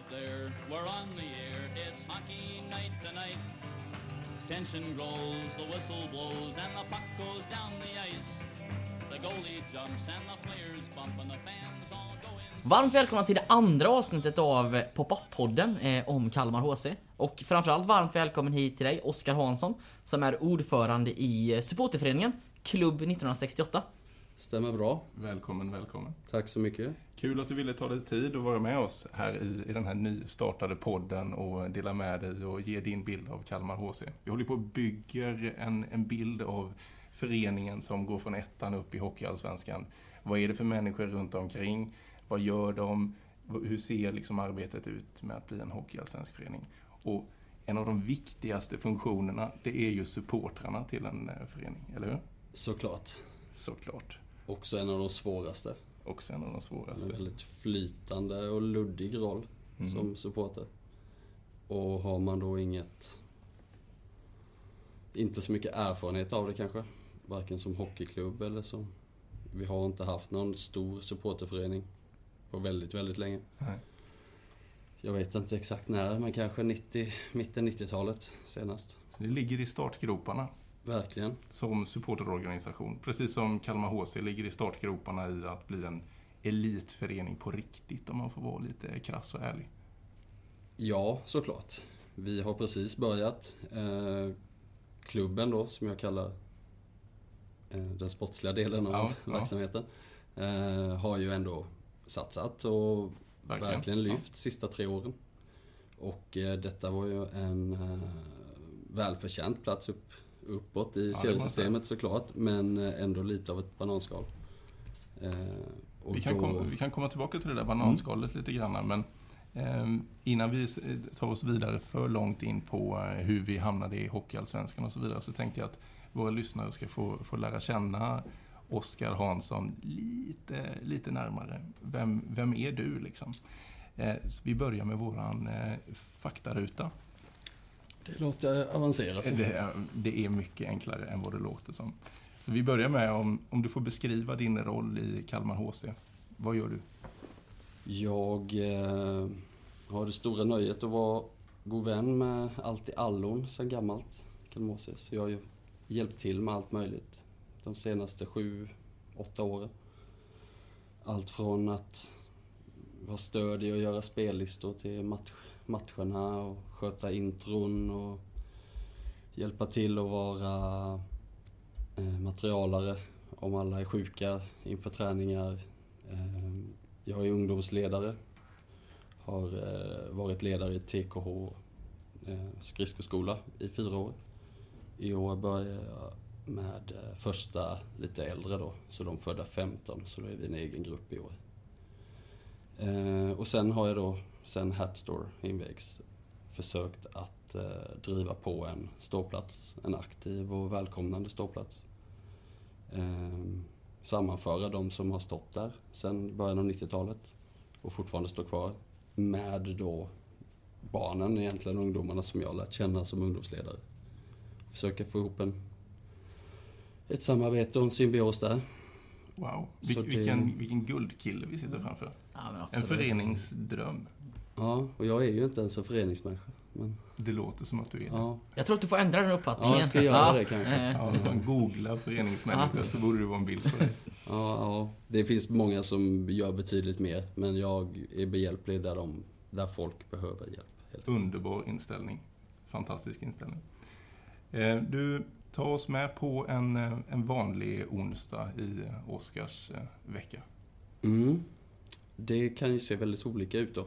out there, we're on the air. It's hockey night tonight. Tension grows, the whistle blows, and the puck goes down the ice. The goalie jumps and the players bump and the fans all go in. Varmt välkomna till det andra avsnittet av eh, Pop-Up-podden eh, om Kalmar HC. Och framförallt varmt välkommen hit till dig, Oskar Hansson, som är ordförande i eh, supporterföreningen Klubb 1968. Stämmer bra. Välkommen, välkommen. Tack så mycket. Kul att du ville ta dig tid och vara med oss här i, i den här nystartade podden och dela med dig och ge din bild av Kalmar HC. Vi håller på och bygger en, en bild av föreningen som går från ettan upp i Hockeyallsvenskan. Vad är det för människor runt omkring? Vad gör de? Hur ser liksom arbetet ut med att bli en hockeyallsvensk förening? Och en av de viktigaste funktionerna, det är ju supportrarna till en eh, förening, eller hur? Såklart. Såklart. Också en av de svåraste. Också en av de En svåraste. väldigt flytande och luddig roll Mm. som supporter. Och har man då inget... Inte så mycket erfarenhet av det kanske. Varken som hockeyklubb eller som... Vi har inte haft någon stor supporterförening på väldigt, väldigt länge. Nej. Jag vet inte exakt när, men kanske 90, mitten 90-talet senast. Så det ligger i startgroparna. Verkligen. som supporterorganisation. Precis som Kalmar HC ligger i startgroparna i att bli en elitförening på riktigt om man får vara lite krass och ärlig. Ja, såklart. Vi har precis börjat. Eh, klubben då, som jag kallar eh, den sportsliga delen av Ja, ja. verksamheten, eh, har ju ändå satsat och Verkligen. verkligen, lyft sista tre åren. Och detta var ju en välförtjänt plats upp, uppåt i måste seriesystemet såklart, men eh, ändå lite av ett bananskal. Eh, Vi kan, då- komma, vi kan komma tillbaka till det där bananskalet lite grann, men eh, innan vi tar oss vidare för långt in på eh, hur vi hamnade i Hockeyallsvenskan och så vidare, så tänkte jag att våra lyssnare ska få, få lära känna Oskar Hansson lite, lite närmare. Vem, vem är du liksom? Eh, vi börjar med våran eh, faktaruta. Det låter avancerat. Det är, det är mycket enklare än vad det låter som. Så vi börjar med om, om du får beskriva din roll i Kalmar HC. Vad gör du? Jag eh, har det stora nöjet att vara god vän med allt i allon sedan gammalt. Kalmose. Så jag har ju hjälpt till med allt möjligt de senaste sju, åtta åren. Allt från att vara stödig och göra spellistor till match, matcherna och sköta intron och hjälpa till att vara eh, materialare om alla är sjuka inför träningar. Eh, jag är ungdomsledare. Har eh, varit ledare i TKH skridskoskola i fyra år. I år börjar jag med första lite äldre då, så de födda 15, så då är vi en egen grupp i år. Och sen har jag då, sen Hatstore invägs, försökt att eh, driva på en ståplats, en aktiv och välkomnande ståplats. Eh, sammanföra de som har stått där sen början av 90-talet och fortfarande står kvar med då barnen, egentligen ungdomarna som jag lärt känna som ungdomsledare. Försöka få ihop en, ett samarbete och en symbios där. Wow, Vil, det- vilken, vilken guldkille vi sitter framför. Ja, En föreningsdröm. Ja, och jag är ju inte ens en föreningsmänniska. Men, Det låter som att du är det. ja. Jag tror att du får ändra den uppfattningen. Ja, jag ska göra det kanske. eh, Ja, googlar föreningsmänniska så borde det vara en bild på dig. Ja, ja, det finns många som gör betydligt mer, men jag är behjälplig där, de, där folk behöver hjälp. Helt. Underbar inställning. Fantastisk inställning. Eh, Du, ta oss med på en, eh, en vanlig onsdag i Oskars eh, vecka. Mm. Det kan ju se väldigt olika ut då.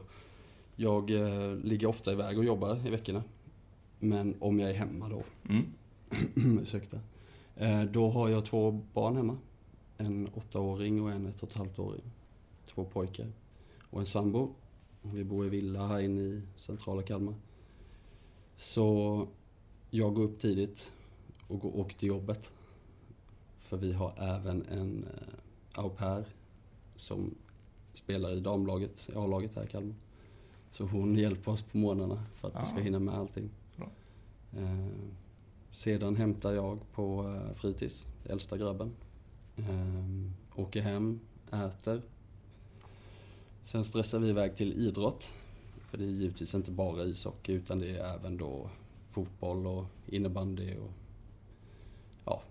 Jag eh, ligger ofta iväg och jobbar i veckorna. Men om jag är hemma då, Mm. ursäkta, eh, då har jag två barn hemma. En åttaåring och en ett och ett halvt åring. Två pojkar. Och en sambo. Vi bor i villa här inne i centrala Kalmar. Så jag går upp tidigt och går, åker till jobbet. För vi har även en eh, au pair som spelar i damlaget, i A-laget här i Kalmar. Så hon hjälper oss på morgnarna för att ja. vi ska hinna med allting. Eh, sedan hämtar jag på eh, fritids, äldsta grabben. Eh, åker hem, äter. Sen stressar vi iväg till idrott. För det är givetvis inte bara ishockey utan det är även då fotboll och innebandy och ja,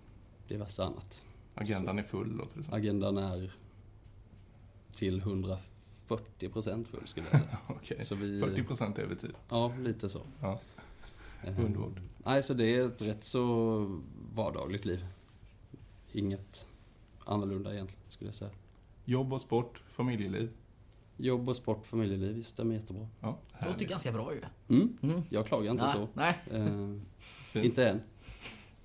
diverse annat. Agendan så är full låter det som. Agendan är till 100 40% full skulle jag säga. okay. så vi, 40% övertid? Ja, lite så. Ja. Ehm, Underbart. Nej, så det är ett rätt så vardagligt liv. Inget annorlunda egentligen, skulle jag säga. Jobb och sport, familjeliv? Jobb och sport, familjeliv, det stämmer jättebra. Ja, det låter ganska bra ju. Mm. mm. Jag klagar inte nej, så. Nej. Eh, inte än.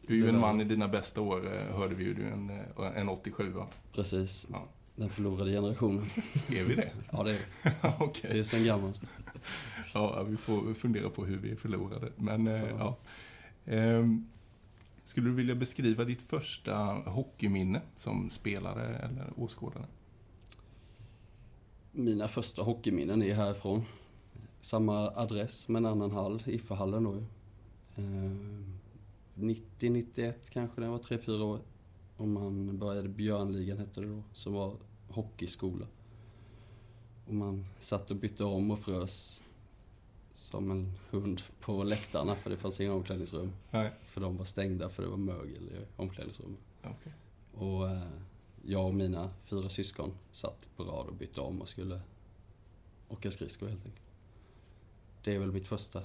Du är ju en man eh, i dina bästa år, eh, hörde vi ju. Du är en, eh, en 87 va? Precis. Ja. Den förlorade generationen. Är vi det? Ja, det är Okej. det. är sen gammalt. Ja, vi får fundera på hur vi förlorade. Men eh, ja. Ehm, skulle du vilja beskriva ditt första hockeyminne som spelare eller åskådare? Mina första hockeyminnen är härifrån. Samma adress men annan hall, Iffahallen då ju. Eh, 90-91 kanske, när jag var 3-4 år. Och man började Björnligan hette det då, som var hockeyskola. Och man satt och bytte om och frös som en hund på läktarna för det fanns inga omklädningsrum. Nej. För de var stängda för det var mögel i omklädningsrummet. Okej. Och eh, jag och mina fyra syskon satt på rad och bytte om och skulle åka skridskor helt enkelt. Det är väl mitt första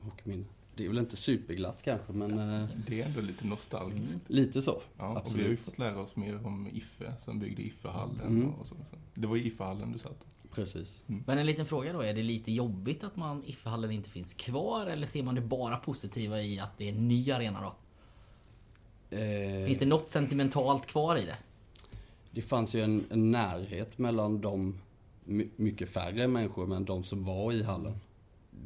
hockeyminne. Det är väl inte superglatt kanske, men eh, Det är ändå lite nostalgiskt. Mm. lite så. Ja, och vi Absolut. har ju fått lära oss mer om Iffe, som byggde Ifehallen. Mm. Och så, så. Det var i Ifehallen du satt. Precis. Men en liten fråga då, är det lite jobbigt att man Ifehallen inte finns kvar eller ser man det bara positiva i att det är en ny arena då? Eh, Finns det något sentimentalt kvar i det? Det fanns ju en, en närhet mellan de my- mycket färre människor, men de som var i hallen.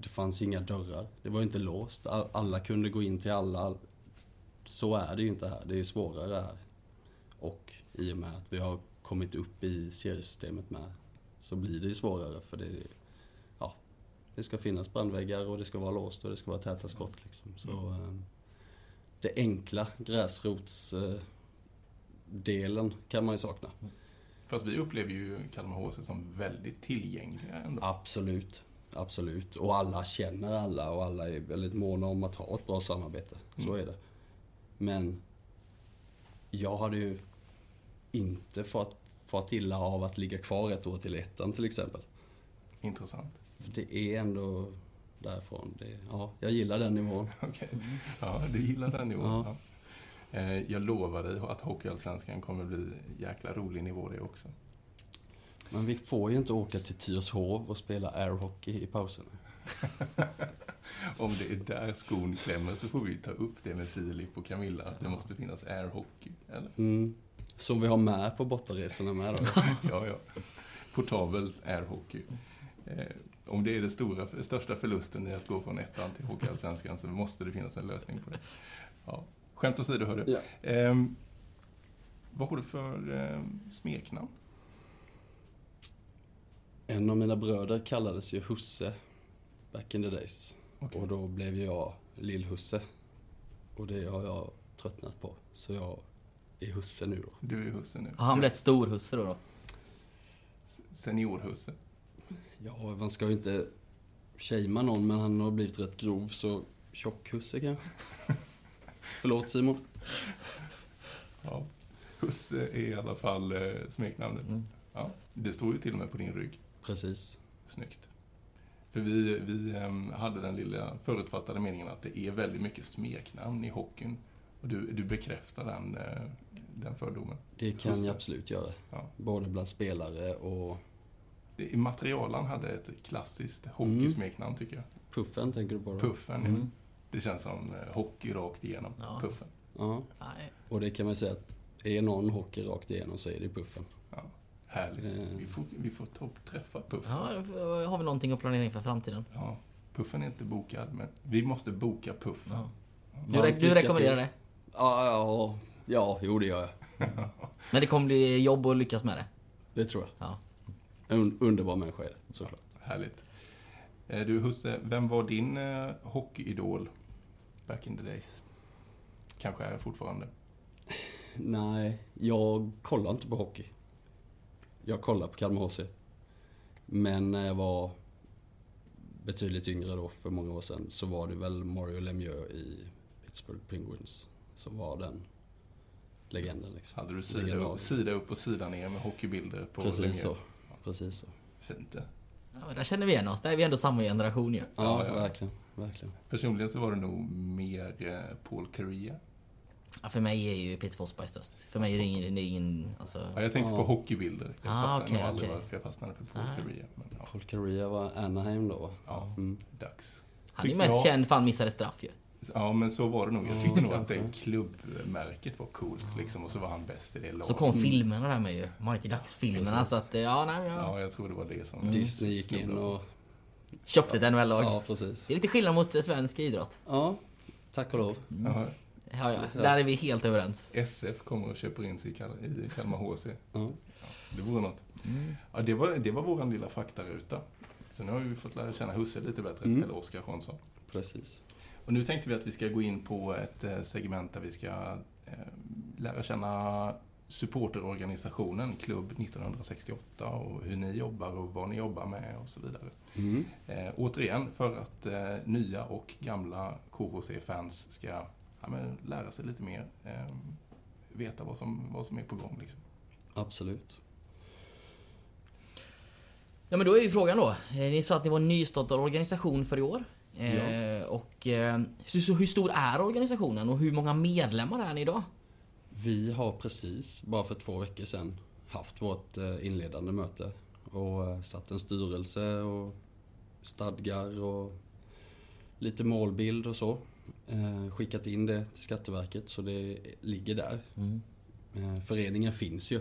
Det fanns inga dörrar. Det var inte låst. All- Alla kunde gå in till alla. Så är det ju inte här. Det är svårare här. Och i och med att vi har kommit upp i seriesystemet med så blir det ju svårare för det, ja, det ska finnas brandväggar och det ska vara låst och det ska vara täta skott. Liksom. Så, eh, det enkla gräsrotsdelen kan man ju sakna. Fast vi upplever ju Kalmar HC som väldigt tillgängliga ändå. Absolut. Absolut. Och alla känner alla och alla är väldigt måna om att ha ett bra samarbete. Så är det. Men jag hade ju inte fått, fått illa av att ligga kvar ett år till ettan till exempel. Intressant. För det är ändå därifrån. Det, ja, jag gillar den nivån. Okej. Ja, du gillar den nivån. Ja. Eh, Jag lovar dig att Hockeyallsvenskan kommer bli jäkla rolig nivå det också. Men vi får ju inte åka till Tyrshov och spela airhockey i pausen. Om det är där skon klämmer så får vi ta upp det med Filip och Camilla, att det måste finnas airhockey. Eller? Mm. Som vi har med på bortaresorna med då. Ja, ja. Portabel airhockey. Eh, om det är den stora, största förlusten i att gå från ettan till Hockeyallsvenskan så måste det finnas en lösning på det. Ja. Skämt åsido, hörru. Ja. Ehm, vad har du för ehm, smeknamn? En av mina bröder kallades ju Husse back in the days. Okej. Och då blev jag Lill-Husse. Och det har jag tröttnat på. Så jag är Husse nu då. Du är husse nu. Har han blivit storhusse då? då? Seniorhusse. Ja, man ska ju inte shamea någon, men han har blivit rätt grov, så tjock-Husse kanske. Förlåt Simon. Ja. Husse är i alla fall eh, smeknamnet. Mm. Ja. Det står ju till och med på din rygg. Precis. Snyggt. För vi, vi ehm, hade den lilla förutfattade meningen att det är väldigt mycket smeknamn i hockeyn. Och du, du bekräftar den, eh, den fördomen. Det kan Husse. jag absolut göra. Ja. Både bland spelare och Det, Materialan hade ett klassiskt hockeysmeknamn tycker jag. Puffen, tänker du på då? Puffen. Mm. Det känns som eh, hockey rakt igenom. Ja. Puffen. Ja, Nej. och det kan man säga att är någon hockey rakt igenom så är det Puffen. Härligt. Eh. Vi får, vi får toppträffa Puffen. Ja, har vi någonting att planera inför framtiden? Ja. Puffen är inte bokad, men vi måste boka Puffen. Ja. Du, re- du rekommenderar det? Ja, ja, ja, jo det gör jag. Men det kommer bli jobb att lyckas med det? Det tror jag. Ja. En un- underbar människa är det, såklart. Härligt. Eh, Du Husse, vem var din eh, hockeyidol back in the days? Kanske är fortfarande. Nej, jag kollar inte på hockey. Jag kollar på Kalmar HC. Men när jag var betydligt yngre då, för många år sedan, så var det väl Mario Lemieux i Pittsburgh Penguins som var den legenden. Liksom. Hade du sida, upp- sida upp och sida ner med hockeybilder på Precis Lemieux? så. Precis så. Fint det. Ja, men där känner vi igen oss. Där är vi ändå samma generation ju. Ja, Ja, ja. verkligen. verkligen. Personligen så var det nog mer eh, Paul Kariya. Ja, för mig är ju Peter Forsberg störst. För mig är det ingen... Det är ingen alltså, Ja, jag tänkte Ja. på hockeybilder. Jag Ah, fattar nog aldrig okej. varför jag fastnade för Paul Ah. Men ja, Paul Kariya var Anaheim då ja Mm. dags. han är mest jag- känd för han missade straff ju. Ja, men så var det nog. Jag Ja, tyckte nog att det klubbmärket var coolt liksom. Och så var han bäst i det laget. Så kom filmerna där med ju. Mighty Ducks-filmerna. Så att, ja, nej, ja. Ja, jag tror det var det som... Disney gick in och... Köpte ett NHL-lag. Ja, precis. Det är lite skillnad mot svensk idrott. Ja, tack och lov. Ja, Ja, ja. Där är vi helt överens. SF kommer och köper in sig i Kal- i Kalmar HC. Ja. Det vore något. Ja, det var, det var våran lilla faktaruta. Så nu har vi fått lära känna Husse lite bättre, Mm. eller Oskar Hansson. Precis. Och nu tänkte vi att vi ska gå in på ett eh, segment där vi ska eh, lära känna supporterorganisationen Klubb 1968 och hur ni jobbar och vad ni jobbar med och så vidare. Mm. Eh, återigen för att eh, nya och gamla KHC-fans ska ja, men, lära sig lite mer. Eh, veta vad som, vad som är på gång. Liksom. Absolut. Ja men då är ju frågan då. Eh, Ni sa att ni var en nystartad organisation för i år. Eh, Och eh, hur, så hur stor är organisationen och hur många medlemmar är ni idag? Vi har precis, bara för två veckor sedan, haft vårt eh, inledande möte och satt en styrelse och stadgar och lite målbild och så. Eh, Skickat in det till Skatteverket så det ligger där. Eh, Föreningen finns ju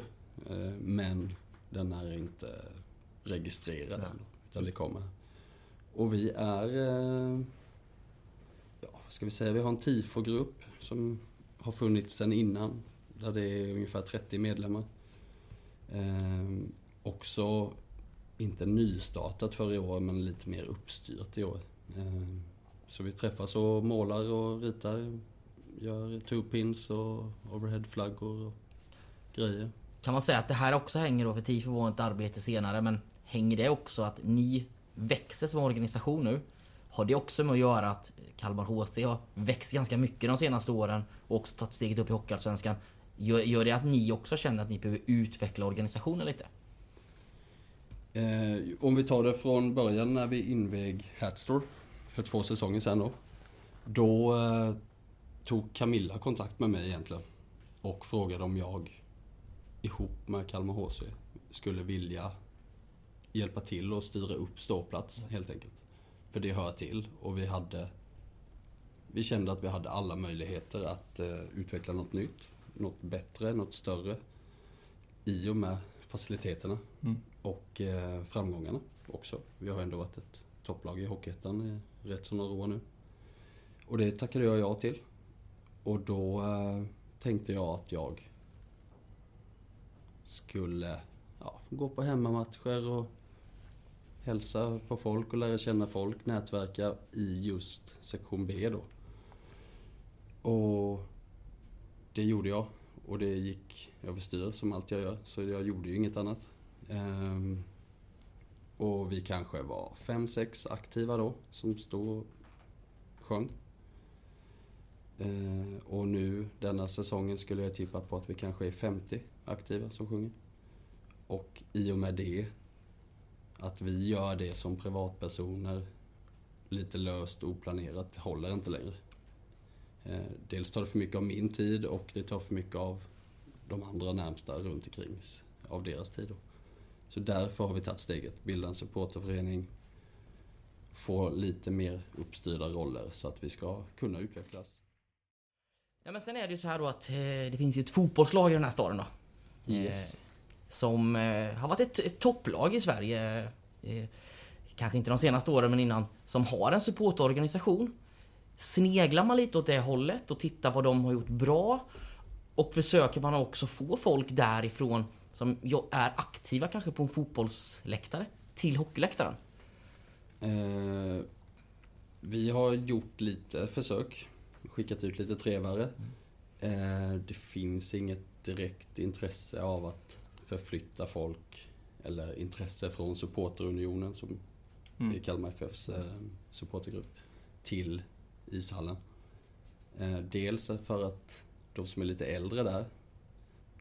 eh, men den är inte registrerad än. Utan det kommer. Och vi är, ja vad ska vi säga, vi har en TIFO-grupp som har funnits sedan innan. Där det är ungefär 30 medlemmar. Eh, också, inte nystartat för i år, men lite mer uppstyrt i år. Så vi träffas och målar och ritar. Gör two-pins och overhead-flaggor och grejer. Kan man säga att det här också hänger då, för TIFO var ett arbete senare, men hänger det också att ni växer som organisation nu? Har det också med att göra att Kalmar HC har växt ganska mycket de senaste åren och också tagit steget upp i Hockeyallsvenskan? Gör, gör det att ni också känner att ni behöver utveckla organisationen lite? Eh, om vi tar det från början när vi invig Hatstore för två säsonger sedan då. Då eh, tog Camilla kontakt med mig egentligen och frågade om jag ihop med Kalmar HC skulle vilja hjälpa till och styra upp ståplats helt enkelt. För det hör till och vi hade vi kände att vi hade alla möjligheter att eh, utveckla något nytt, något bättre, något större i och med faciliteterna och eh, framgångarna också. Vi har ändå varit ett topplag i Hockeyettan i rätt så några år nu. Och det tackade jag ja till. Och då eh, tänkte jag att jag skulle ja, gå på hemmamatcher och hälsa på folk och lära känna folk, nätverka i just sektion B då. Och det gjorde jag. Och det gick överstyr som allt jag gör. Så jag gjorde ju inget annat. Ehm, och vi kanske var fem, sex aktiva då som stod och sjöng. Eh, och nu denna säsongen skulle jag tippa på att vi kanske är 50 aktiva som sjunger. Och i och med det, att vi gör det som privatpersoner lite löst och oplanerat håller inte längre. Eh, Dels tar det för mycket av min tid och det tar för mycket av de andra närmsta runt omkring av deras tid. Då. Så därför har vi tagit steget, bilda en supporterförening, få lite mer uppstyrda roller så att vi ska kunna utvecklas. Ja, men sen är det ju så här då att eh, det finns ju ett fotbollslag i den här staden då. Yes. Eh, som eh, har varit ett, ett topplag i Sverige. Kanske inte de senaste åren men innan. Som har en supportorganisation. Sneglar man lite åt det hållet och tittar vad de har gjort bra. Och försöker man också få folk därifrån som är aktiva kanske på en fotbollsläktare till hockeyläktaren. Eh, vi har gjort lite försök, skickat ut lite trevare. Eh, det finns inget direkt intresse av att förflytta folk eller intresse från supporterunionen som i Kalmar FFs eh, supportergrupp till ishallen. Eh, dels för att de som är lite äldre där,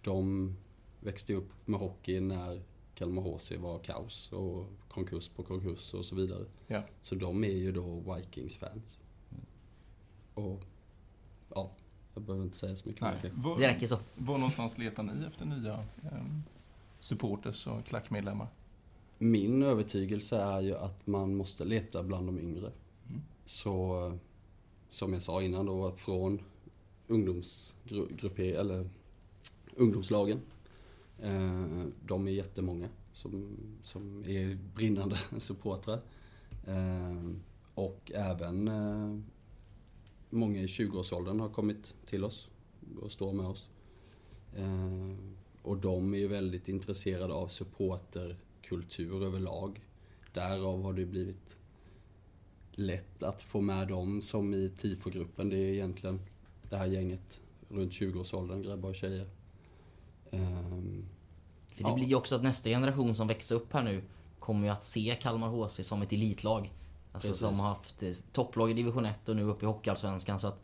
de växte upp med hockey när Kalmar HC var kaos och konkurs på konkurs och så vidare. Ja. Så de är ju då Vikings-fans. Och ja, jag behöver inte säga så mycket Nej. mer. Var, Det räcker så. var någonstans letar ni efter nya eh, supporters och klackmedlemmar? Min övertygelse är ju att man måste leta bland de yngre. Mm. Så som jag sa innan då, från ungdomsgrupp, eller ungdomslagen. Eh, de är jättemånga som, som är brinnande supportrar. Eh, och även eh, många i 20-årsåldern har kommit till oss och står med oss. Och de är ju väldigt intresserade av supporterkultur överlag. Därav har det blivit lätt att få med dem som i TIFO-gruppen. Det är egentligen det här gänget runt 20-årsåldern, grabbar och tjejer. Ehm, För det Ja. blir ju också att nästa generation som växer upp här nu kommer ju att se Kalmar HC som ett elitlag. Alltså Precis. som har haft eh, topplag i division 1 och nu uppe i Hockeyallsvenskan. Så att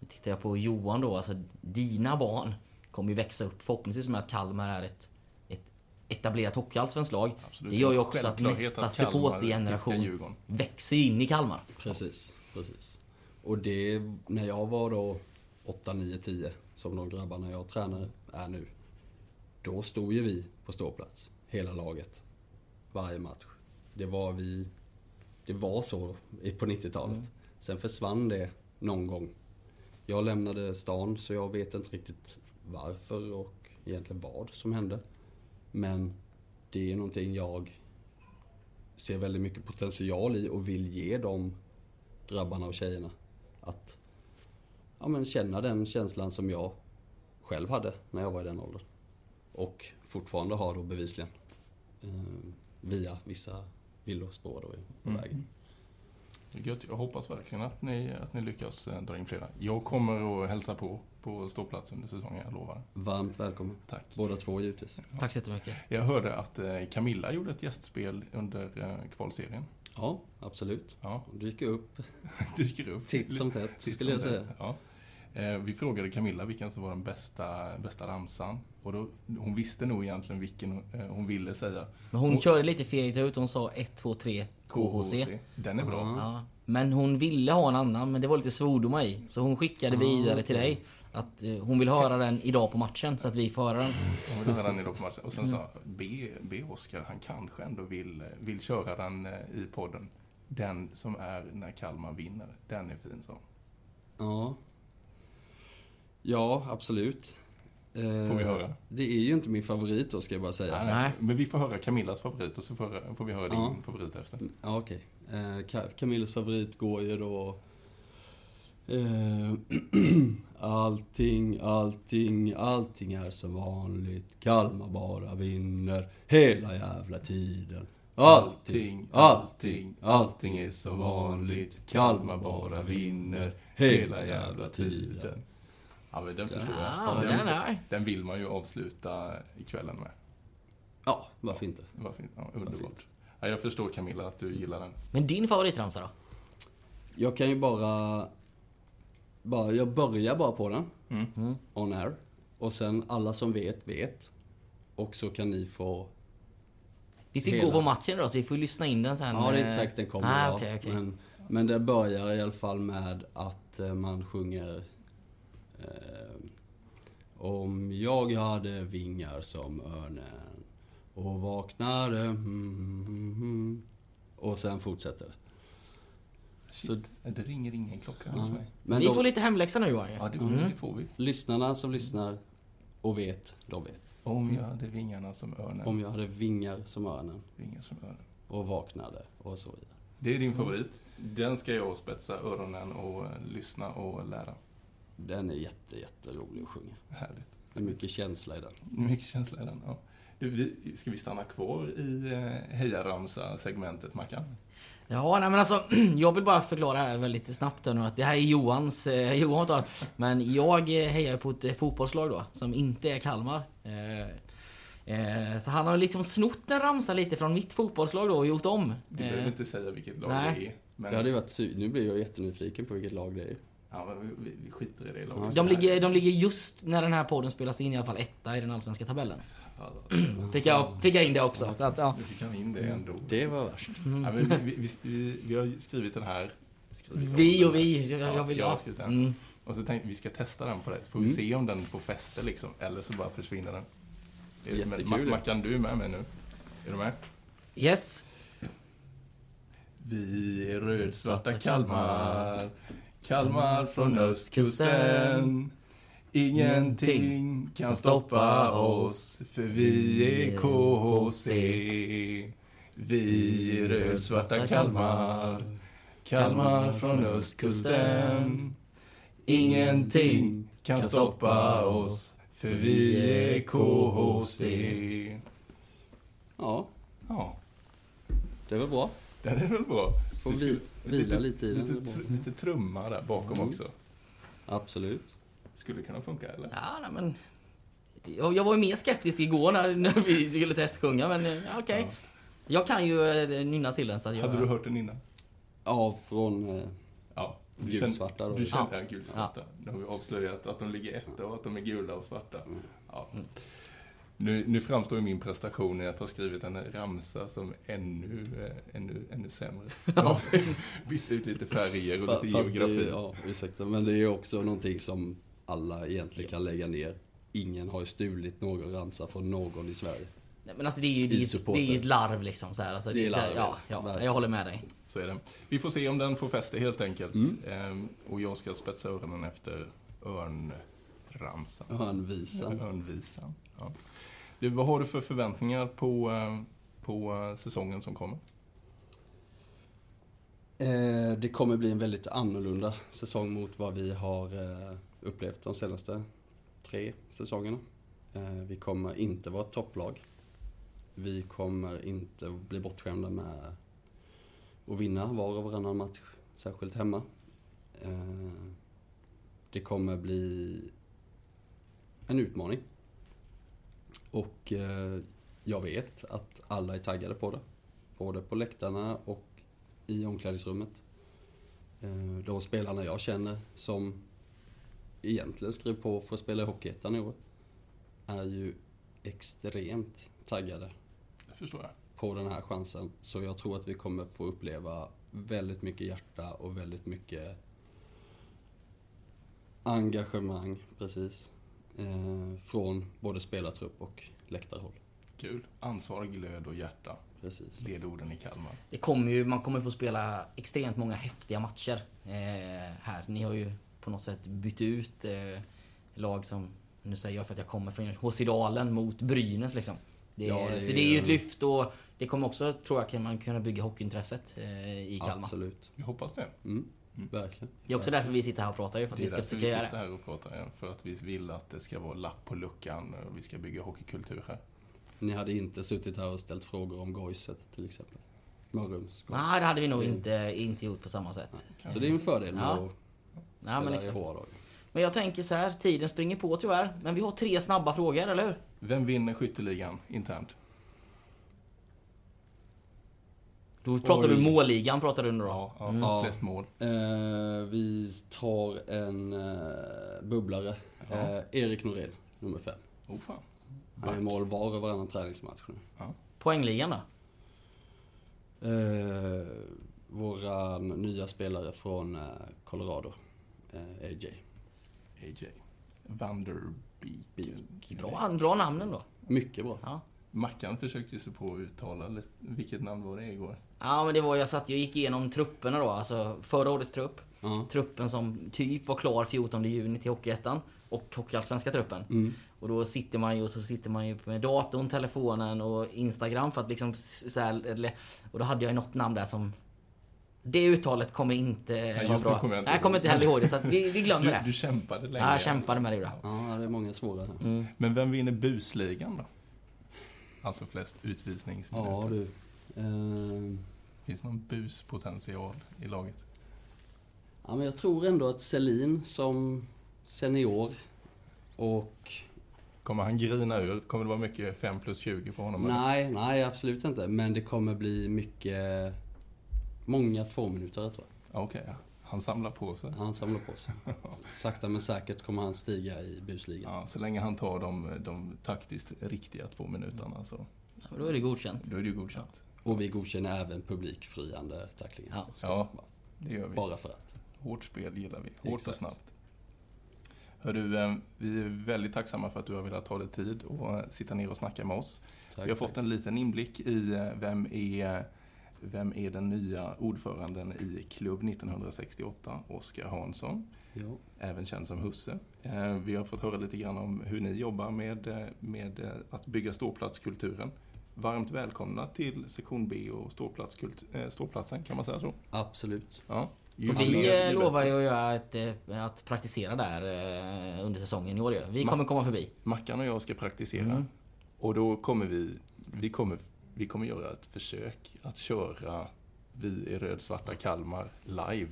nu tittar jag på Johan då, alltså dina barn kommer ju växa upp förhoppningsvis med att Kalmar är ett, ett etablerat hockeyallsvenskt lag. Absolut. Det gör ju också att nästa att supportergeneration växer in i Kalmar. Precis, precis. Och det, när jag var då 8, 9, 10, som de grabbarna jag tränar är nu. Då stod ju vi på ståplats, hela laget. Varje match. Det var vi, det var så på 90-talet. Sen försvann det någon gång. Jag lämnade stan så jag vet inte riktigt varför och egentligen vad som hände. Men det är någonting jag ser väldigt mycket potential i och vill ge de grabbarna och tjejerna. Att ja, men känna den känslan som jag själv hade när jag var i den åldern. Och fortfarande har då bevisligen. Eh, via vissa villospår då på Mm. vägen. Det är gött. Jag hoppas verkligen att ni, att ni lyckas eh, dra in flera. Jag kommer att hälsa på på ståplats under säsongen, jag lovar. Varmt välkommen. Tack. Båda två givetvis. Tack så jättemycket. Jag hörde att eh, Camilla gjorde ett gästspel under eh, kvalserien. Ja, absolut. Ja, Och dyker upp dyker upp. titt som tätt skulle jag säga. Ja. Eh, Vi frågade Camilla vilken som var den bästa, bästa ramsan. Och då, hon visste nog egentligen vilken eh, hon ville säga. Men hon Och- körde lite fegt ut. Hon sa 1, 2, 3 KHC. Den är bra. Ja. Ja, men hon ville ha en annan, men det var lite svordomar i. Så hon skickade Ah, vidare till dig. Att eh, hon vill höra den idag på matchen, så att vi får höra den. Hon ville höra den idag på matchen. Och sen Mm. sa be, be Oskar, han kanske ändå vill, vill köra den eh, i podden. Den som är när Kalmar vinner. Den är fin, så. Ja. Ja, absolut. Eh, Får vi höra? Det är ju inte min favorit då ska jag bara säga. Nej, Nej. Men vi får höra Camillas favorit och så får, får vi höra din Ja. favorit efter. Ja, okej. Eh, Ka- Camilles favorit går ju då... Eh, allting, allting, allting är som vanligt. Kalmar bara vinner hela jävla tiden. Allting, allting, allting är som vanligt. Kalmar bara vinner hela jävla tiden. Ja, men den förstår jag. Ja, den, den är. den vill man ju avsluta kvällen med. Ja, varför inte? Vad fint. Ja, underbart. fint. Ja, jag förstår Camilla att du gillar den. Men din favoritramsa då? Jag kan ju bara... bara jag börjar bara på den. Mm. On air. Och sen alla som vet, vet. Och så kan ni få... Vi ska Hela. gå på matchen då, så vi får lyssna in den sen. Ja, det är inte säkert den kommer ah, okej, okej. Men, men det börjar i alla fall med att eh, man sjunger... Eh, om jag hade vingar som örnen och vaknade... Mm, mm, mm, och sen fortsätter det. Så, Det ringer ingen klocka hos ja. mig. Men vi de, får lite hemläxa nu Johan. Ja, det, Mm. det får vi. lyssnarna som lyssnar och vet, de vet. Om jag hade vingarna som örnen. Om jag hade vingar som örnen Vingar som örnen. och vaknade och så vidare. Det är din favorit. Den ska jag spetsa öronen och eh, lyssna och lära. Den är jätte, jätterolig att sjunga. Härligt. Det är mycket känsla i den. Mycket känsla i den. Ja. Du, vi, ska vi stanna kvar i eh, hejaramsa-segmentet, Mackan? Ja, nej men alltså, jag vill bara förklara här väldigt snabbt nu att det här är Johans, eh, Johan tar. Men jag eh, hejar på ett eh, fotbollslag då, som inte är Kalmar. Eh, Eh, så han har liksom snott en ramsa lite från mitt fotbollslag då och gjort om. Vi behöver Eh, inte säga vilket lag nej. det är. Men, Det hade varit Nu blir jag jättenyfiken på vilket lag det är. Ja, men vi, vi skiter i det laget. de, ligger, de ligger just när den här podden spelas in i alla fall etta i den allsvenska tabellen. Fick jag, fick jag in det också. Så att, ja. Nu fick han in det ändå. Det var värst. Ja, men vi, vi, vi, vi, har skrivit den här. Skrivit Vi och vi. Jag, jag vill jag har ha. skrivit den. Mm. Och så tänkte vi ska testa den på dig. Så får vi Mm. se om den får fäste liksom. Eller så bara försvinner den. Jättekul. Ma- Mackan, du är med mig nu. Är du med? Yes. Vi är rödsvarta Kalmar. Kalmar från östkusten. Ingenting kan stoppa oss, för vi är KHC. Vi är rödsvarta Kalmar. Kalmar från östkusten. Ingenting kan stoppa oss, för vi är KHC. Ja, Ja, det är väl bra. den är väl bra. Får vi vila lite i den. Lite, tr- lite trumma där bakom Mm. också. Absolut. Skulle kunna funka eller? Ja, men... Jag, jag var ju mer skeptisk igår när, när vi skulle testsjunga, men eh, ja, okej. Jag kan ju eh, nynna till den så att jag... Hade du hört den innan? Ja, från... Eh, Ja. Du Gulsvarta då. Du kände Ja. ja. gulsvarta. Nu har vi avslöjat att de ligger etta och att de är gula och svarta. Ja. Nu, nu framstår ju min prestation i att ha skrivit en ramsa som ännu, eh, ännu, ännu sämre. Ja. Bytt ut lite färger och lite fast det, geografi. är- ja, ursäkta, men det är också någonting som alla egentligen kan lägga ner. Ingen har ju stulit någon ramsa från någon i Sverige. Nej, men alltså det är ju det det är ju ett larv liksom så här. Alltså, det Det är larv, ja, ja. jag håller med dig. Så är det. Vi får se om den får fäste helt enkelt. Mm. Ehm, och jag ska spetsa öronen efter örnramsan. Örnvisan. Örnvisan. Ja. Du, vad har du för förväntningar på, eh, på eh, säsongen som kommer? Eh, det kommer bli en väldigt annorlunda säsong mot vad vi har upplevt de senaste tre säsongerna. Vi kommer inte vara ett topplag. Vi kommer inte bli bortskämda med att vinna var och varannan match, särskilt hemma. Det kommer bli en utmaning. Och eh, jag vet att alla är taggade på det. Både på läktarna och i omklädningsrummet. Eh, De spelarna jag känner som egentligen skrev på för att spela i Hockeyettan i år är ju extremt taggade Det förstår jag. på den här chansen. Så jag tror att vi kommer få uppleva väldigt mycket hjärta och väldigt mycket engagemang, precis. Eh, från både spelartrupp och läktarhåll. Kul. Ansvar, glöd och hjärta. Precis. Ledorden i Kalmar. Det kommer ju, man kommer få spela extremt många häftiga matcher eh, här. Ni har ju på något sätt bytt ut eh, lag som, nu säger jag för att jag kommer från HC Dalen mot Brynäs liksom. Det, Ja, det så är det är ju ett lyft och det kommer också, tror jag, kan man kunna bygga hockeyintresset eh, i Kalmar. Absolut. Vi hoppas det. Mm, verkligen. Det är också därför vi sitter här och pratar ju, för att Det vi är ska därför försöka vi göra sitter det. här och pratar. För att vi vill att det ska vara lapp på luckan och vi ska bygga hockeykultur här. Ni hade inte suttit här och ställt frågor om Goiset till exempel? Mörrums. Nej, det hade vi nog Det- inte, inte gjort på samma sätt. Så det är ju en fördel med Ja. att Ja, spela men i exakt. HR-lag. Men jag tänker så här, tiden springer på tyvärr. Men vi har tre snabba frågor, eller hur? Vem vinner skytteligan internt? Då pratar Oj. du målligan, pratar du nu då? Ja, ja, Mm. Ja. flest mål. Eh, vi tar en eh, bubblare. Ja. Eh, Erik Norén, nummer fem. Oh fan. Han är Back. mål var och varannan träningsmatch nu. Poängligan då? Eh, våran nya spelare från eh, Colorado, eh, AJ. AJ. Vanderbeek. Beek. Bra, bra namnen då. Mycket bra. Ja. Mackan försökte ju sig på att uttala vilket namn var det igår? Ja men det var, jag satt och gick igenom trupperna då, alltså förra årets trupp. Ja. Truppen som typ var klar 14 juni till Hockeyettan. Och Hockeyallsvenska truppen. Mm. Och då sitter man ju och så sitter man ju med datorn, telefonen och Instagram för att liksom så här, eller, Och då hade jag ju något namn där som Det uttalet kommer inte vara just nu bra. kommer jag inte Nej, jag kommer ihåg. inte heller ihåg det så att vi, vi glömmer Du, det. du kämpade länge. Ja, jag kämpade med det ja, det är många svåra. Mm. Men vem vinner busligan då? Alltså flest utvisningsminuter. Ja du. Eh, Finns någon buspotential i laget? ja, men jag tror ändå att Selin som senior och Kommer han grina ur? Kommer det vara mycket 5 plus 20 på honom? eller? Nej, nej absolut inte. Men det kommer bli mycket... Många två minuter tror jag. Ja, Okej, ja. Han samlar på sig. Han samlar på sig. Sakta men säkert kommer han stiga i busligan. Ja, så länge han tar de, de taktiskt riktiga två minuterna så Ja, men Då är det godkänt. då är det ju godkänt. Och vi godkänner även publikfriande tacklingar. Ja. Ja, det gör vi. Bara för att. Hårt spel gillar vi. Hårt och Exakt. snabbt. Hör du, eh, vi är väldigt tacksamma för att du har velat ta dig tid och eh, sitta ner och snacka med oss. Tack, vi har fått tack. en liten inblick i eh, vem är, vem är den nya ordföranden i Klubb 1968, Oskar Hansson, Ja. även känd som Husse. Eh, Vi har fått höra lite grann om hur ni jobbar med, eh, med eh, att bygga ståplatskulturen. Varmt välkomna till sektion B och ståplatskult, ståplatsen, kan man säga så? Absolut. Ja. Ju Och fler, vi lovar ju att, göra ett, att praktisera där under säsongen i år. Vi kommer komma förbi. Mackan och jag ska praktisera. Mm. Och då kommer vi, vi kommer, vi kommer göra ett försök att köra Vi i röd-svarta Kalmar live.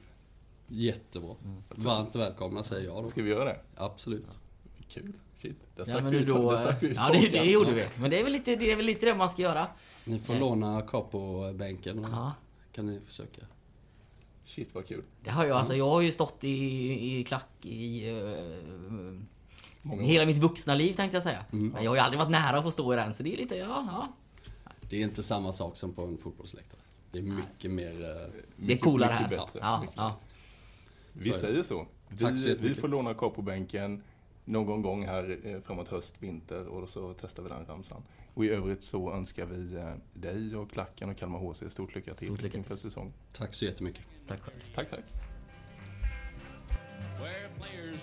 Jättebra. Mm. Varmt välkomna säger jag då. Ska vi göra det? Absolut. Kul. Shit. Där Ja, stack men vi ut, då, där stack vi ut ja det, det gjorde vi. Men det är väl lite det, är väl lite det man ska göra. Ni får Eh. låna Capo-bänken och Ja. kan ni försöka. Shit vad kul. Det har jag, alltså, jag har ju stått i, i klack i Många hela mitt vuxna liv tänkte jag säga. Mm. Men jag har ju aldrig varit nära att få stå i den, så det är lite, ja, ja. Det är inte samma sak som på en fotbollsläktare. Det är mycket mer... eh, Det är coolare här. bättre. Ja, ja. Vi säger så. Tack så Vi, vi får låna Capo-bänken någon gång här eh, framåt höst, vinter och så testar vi den ramsan. Och i övrigt så önskar vi eh, dig och klacken och Kalmar HC stort lycka till Stort lycka inför säsong. Tack så jättemycket. Tack själv. Tack, tack.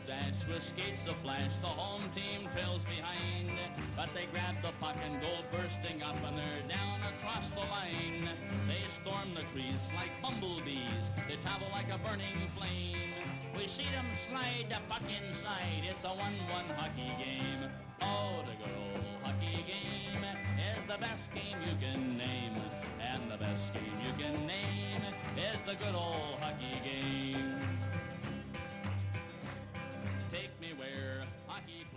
Dash with skates aflash, the home team trails behind. But they grab the puck and go bursting up, and they're down across the line. They storm the trees like bumblebees, they travel like a burning flame. We see them slide the puck inside, it's a 1 1 hockey game. Oh, the good old hockey game is the best game you can name. And the best game you can name is the good old hockey game. Hockey players face on